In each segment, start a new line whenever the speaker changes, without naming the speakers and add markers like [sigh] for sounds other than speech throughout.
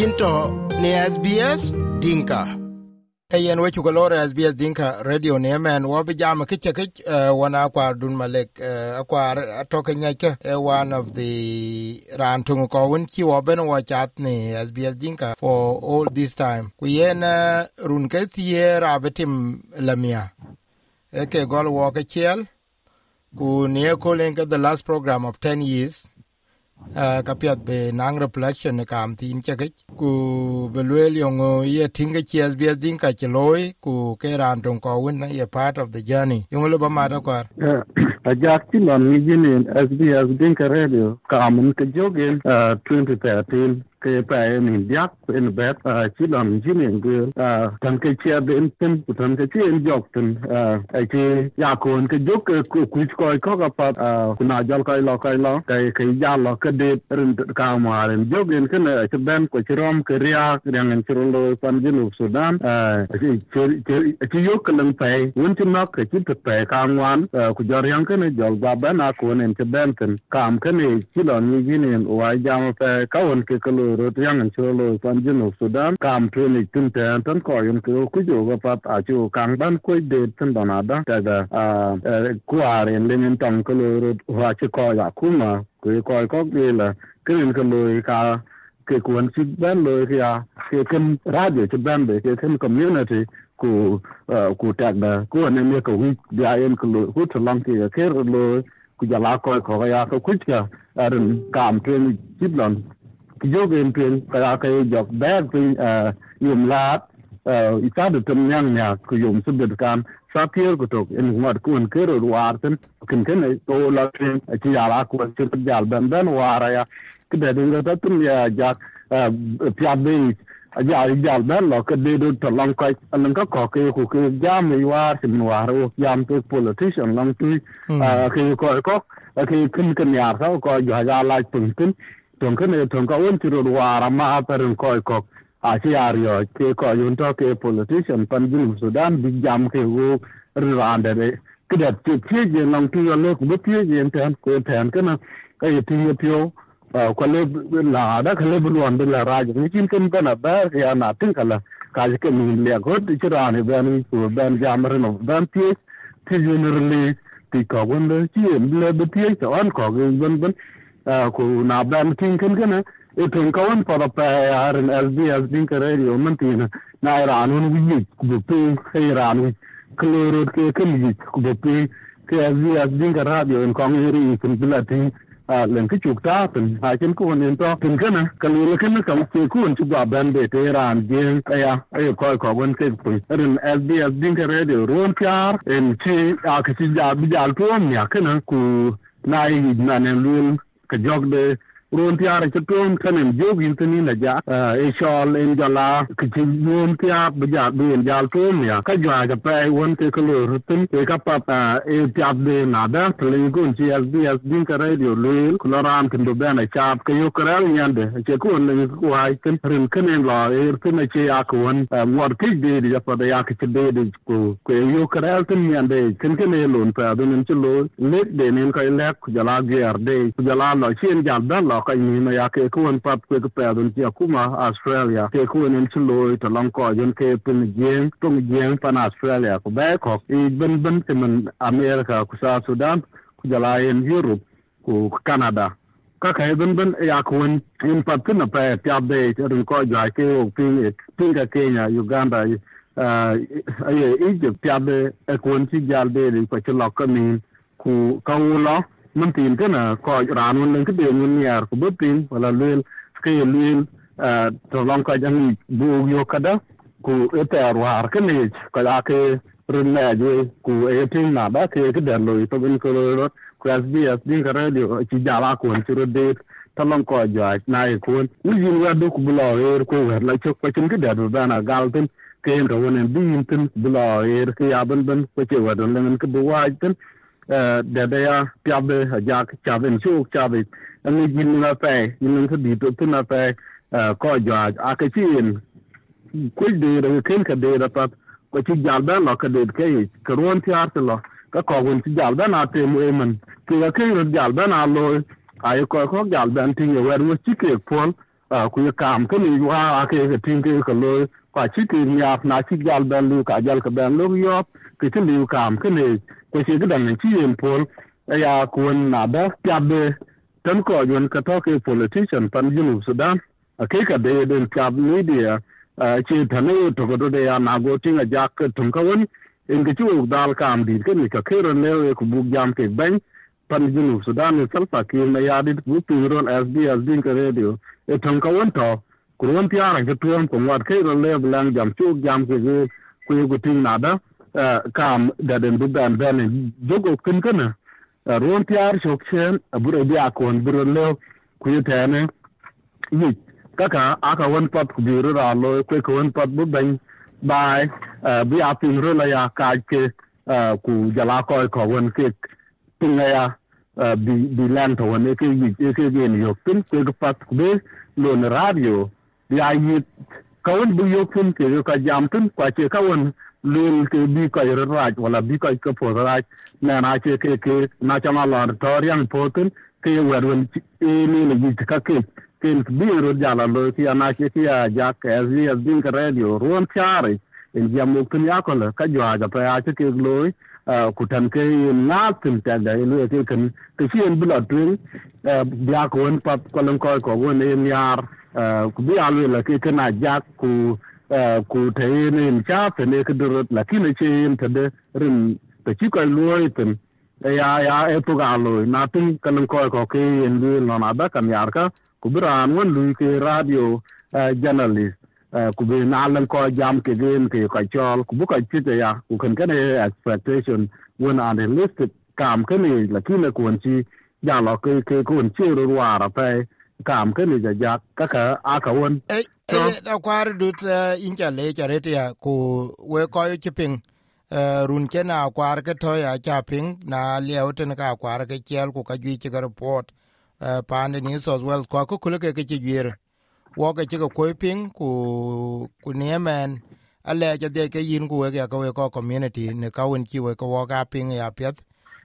yin to ne SBS Dinka. Eyen we chuko SBS Dinka radio ne men wo bi jam ke eh, wana kwa dun malek eh, eh, one of the rantungu ko won ki wo chat ni SBS Dinka for all this time. Ku yen run ke lamia. Eke gol wo chiel ku ke the last program of 10 years. Uh, kapiat be nang reflection kam tin chekech ku be lwel yo ngo ye tinga chi as be din ka che loy ku ke ran tong ko win ye part of the journey. Yo lo ba ma da kwar. [clears throat]
A jak ti lon mi jini SBS din ka radio ka mun ke jogen 2013 ke pa en diak en bet chi lon jini ngul tan ke chia ben pen tan ke chi en jok tan a chi ya kon ke jok ku ku ko ko ka pa ku na jal kai lo kai lo ke ke ya lo ke de rin ka ma ren jogen ke na chi ben ko rom ke ria yang en chi lo pan jinu sudan ki chi yok lang pe un nok ke chit pe kang wan ku jor yang ke ne jol ba ben a ko nen chi ben tan kam ke ne chi lon mi jini wa jam pe ka won ke ko ro yang en chi lo pan jinu sudan kam tu ni tin te tan ko yun ko ku jo ga pat a chu kang ban ko de tan da na da ta ga ku are le nen tong ko ro wa chi ko ya ku ma ku ko ko de la ke nen ko ka ke kuan si ban lo ya ke ken radio chi ban be ke ken community ku ku tag da ku ne me ko wi ya en ku lo ku to lang ke ke lo ku ja la ko ko ya ko ku ka arin kam tu ni lon ki jogen pen ka ya ke jok ber pin yum lat isa de tum nyang nya ku yum su de kan sa pier ku tok en ngad ku en ke ro war ten kin ken to la pen ti ya la ku ti jal ben ben war ya ya jak pya be a ja jal ben lo ke de do to long kai an ka ko ke ku ke jam mi war sin war o jam to politician long tu ke ko ko ke kin kin ya sa ko ja ja la pun tin tong kene tong ka un tiro wara ma perin koy kok a ci ario ke ko yun to ke politician pan jinu sudan bi jam ke go rande de kida ti ti je long tu yo le ku ti je ten ko ten kana ka yi ti yo ኮሌብላ ከሌብሉ አንድለ ራጅ ሚችል ከሚቀ ነበር ያን አትን ከለ ካጅ ከሚሊያ ኮድ ይችራን በን በን ጃምር ነው በን ፒኤች ትጅንርሊ ቲካውን ቺ ለብፒኤች አን ኮግ በን በን ኩና በን ቲን ከን ከነ እትን ከውን ፖረፓያርን ኤልቢ ኤልቢን ከሬዲዮ ምን ቲነ ናይራኑን ውይ ኩቡፒ ኸይራኑ ክሎሮድ ከክልይ ኩቡፒ ከዚህ ኤልቢን ከራዲዮ እንኳን ይሪ ትምብላቲ a lenki cukta tin hakin kun in to tin kana kalulu kana kam ke kun ci gwa ban be te ran je kaya ay ko ko gon ke kun rin sbs din ka radio ron pyar en ci a ki ja bi ja to mi akana ku na yi na ne lul ka jog de ron tiara ci ton kanen jogin tini na ja e shol en jala ki ci ron tiar bu ja bu en jal ton ya ka jwa ga pe won ke ko rutin e ka pa e tiap de na da tle gun ci as bi as din ka radio lul ko ran kin do bana chap ke yo kral nyande ce ko ne ko ay kin rin kanen la e tin ce ya ko won ngor ke de de pa da ya ke de de ko ko yo kral tin nyande kin kin e lon pa do nin ci lo le de nin ka le ku jala ger de jala lo chen jal lo ka yin na ya ke ku pap ke pe don ti australia. Ke ku en ti lo to long ko jon ke pin jeng tong jeng pan australia ko ba ko i ben ben ti men america ku sa sudan ku jala europe ku canada. Kaka hedhan ban yakwen in patina pa tiabde e rin ko jwa ke o ping e pinga kenya uganda aye e, egypt. Tiabde ekwen ti jalbe rin ko chilo kamin ku kawulo ulo man tin kana ko ran un len kede mun yar ko bopin wala lel ke lel to lon ko jang bu yo kada ku eter war kene ko la ke run na je ku e tin na ba ke ke dan lo to bin ko ro ku as bi as din ka radio ci jala ko ci ro de to lon ko ja na e ko ni yin wa do ku bulo e ko wer la chok ko cin ke da do na gal tin ke en ro wonen bi tin bulo e ke ya ban ban ko ce wa don len ke bu wa tin dada ya piabe ja chabe chu chabe ani jin na pe yin ka di to na pe ko ja a ka chin ku de re ken ka de ra pa ko chi jal ba lo ka de ke ka ron ti ar lo ka ko gun chi jal ba na te mu eman ki ga ke ro jal ba na lo ai ko ko jal ba ti ye wer wo chi ke pol ku ye kam ke ni wa ke ke tin ke ko lo kwa chi ke nya na chi gal ben lu ka jal ka ben lu yo ke ti lu kam ke ni ko chi ke dan chi yen pol ya kun na da pya be. Tan ko yon ka to ke politician pan junu sudan ke ka de den pya media chi thane to ko de ya na go tinga jak tum ka won in ke chu dal kam di ke ni ka ke ro ne ku bu jam ke ben pan junu sudan ni salpa ki na ya dit bu pi ron sbs din ka radio. E tum ka won to ku ron ti ara ke tuom ko wat ke ro le blang jam chu jam ke ge ku yu tin na da kam da den bu ban ben jogo kin kana ron ti ar chok chen aburo bi akon buro le ku yu tane yi kaka aka won pat ku bi ro ra lo ku ko won pat bu ben bai bi a pin ro la ya ka ke ku jala ko ko won ke pinga ya bi bi lan to won ke yi ke ge ni yok tin ku ko pat ku be lo na radio bi a yi ka won bu yok tin ke ka jam tin kwa che ka won ke bi ka ro raj wala bi ka ke po raj na na che ke ke na cha ma la to yang po tin. Ke wer won e ni ni ji ka ke ken bi ro jala lo ki ana ke ki ya ja ke zi az din ka radio ron chare en jam mo kun ya ko la ka jwa ga pa ya ke lo ku tan ke na tin ta da ni ke kan ke chi en bla trin ya ko en pap ko lon ko ko won en yar ku bi alu la ke kana ja ku ku ta yi na yin cha ta ne ka dirat la ki ne che en te de rin ta chi ko lo tin ya ya e to ga lo na tin kan ko ko ke yin lu no na da kan yar ka ku bi ran wan lu ke radio journalist. Ku bi na lan ko jam ke gen ke ka chol ku bu ka chi ta ya ku kan kan expectation wan an listed kam ke ne la ki ne ku chi. Ya lo ke ke ku an chi ru wa ra pe kam ke ni ja ja ka ka a ka won.
E da kwar dut in cha le re ya ku we ko ping. Run ke na kwar ke to ya ping na lieu ten ka kwar ke kel ku ka gi ti report. Pa ne ni so kwa ko ku ke ke jir wo ke ti ko ping ku ku nemen ale ja de ke yin ku we ka we ko community ne ka won ki we ko ga ping ya pet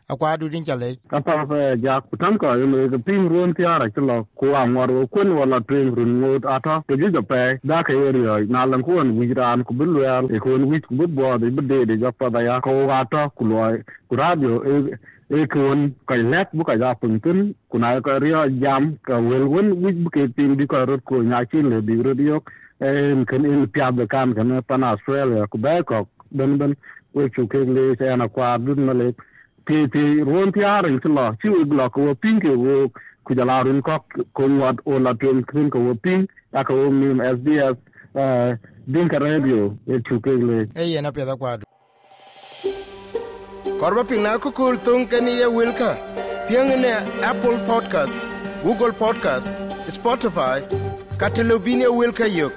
akwa du din chale
ka pa fa ja ku tan ko yo ke pin ron ti ara ti lo ku a ngor wo kun wala ping run ngot ata ke ji pe da ke yer yo na lan ku an wi ran ku bu lo e ku an wi ku bu bo de bu de de ja pa da ya ko ata ku lo ku radio e e ku an ka lek bu ka ja pun tin ku na ka rio jam ka wel wen wi bu ke pin di ka rot ko nya chi le di ro dio en kan in pya da kan kan pa na australia ku ba ko ben ben we chu ke le se na kwa du na le ti ti ruon ti ar in lo chi u lo ko ping ke wo ku ja la run ko ko wat o la tun kun ko ping ya ko mi sbs din ka radio e chu ke le
e ye na pya da kwa korba pina ko kul tun ke ni ye wilka. Piang ne apple podcast google podcast spotify katelobine wilka yok